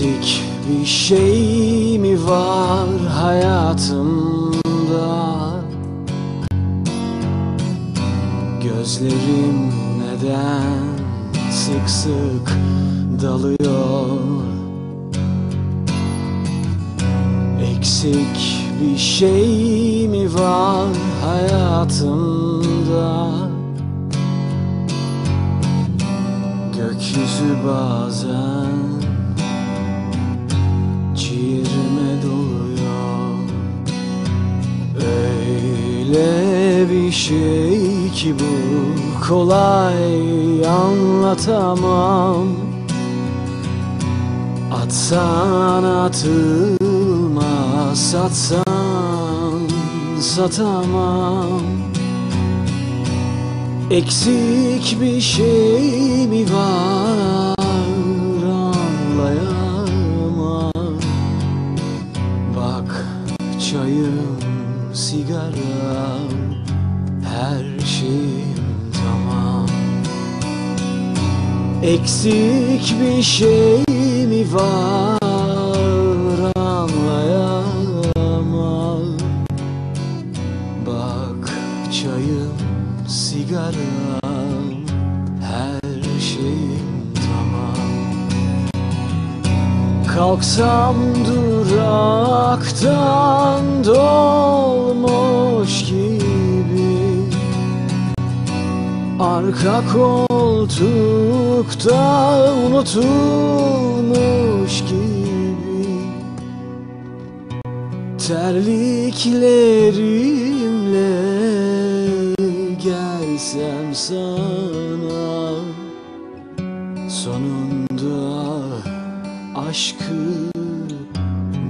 Eksik bir şey mi var hayatımda? Gözlerim neden sık sık dalıyor? Eksik bir şey mi var hayatımda? Gökyüzü bazen Bir şey ki bu. Kolay anlatamam. Atsan atılmaz satsan satamam. Eksik bir şey mi var? Anlayamam. Bak çayım, sigaram, her şeyim tamam Eksik bir şey mi var anlayamam. Bak çayım, sigaram, her şeyim tamam. Kalksam duraktan dolmuş gibi Arka koltukta unutulmuş gibi Terliklerimle gelsem sana. Sonunda aşkı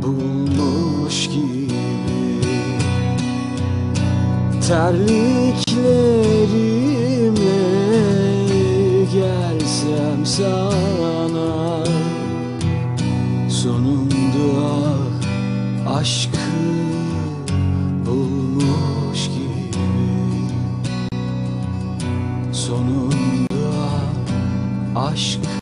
bulmuş gibi Terliklerimle veremem sana Sonunda aşkı bulmuş gibi. Sonunda aşkı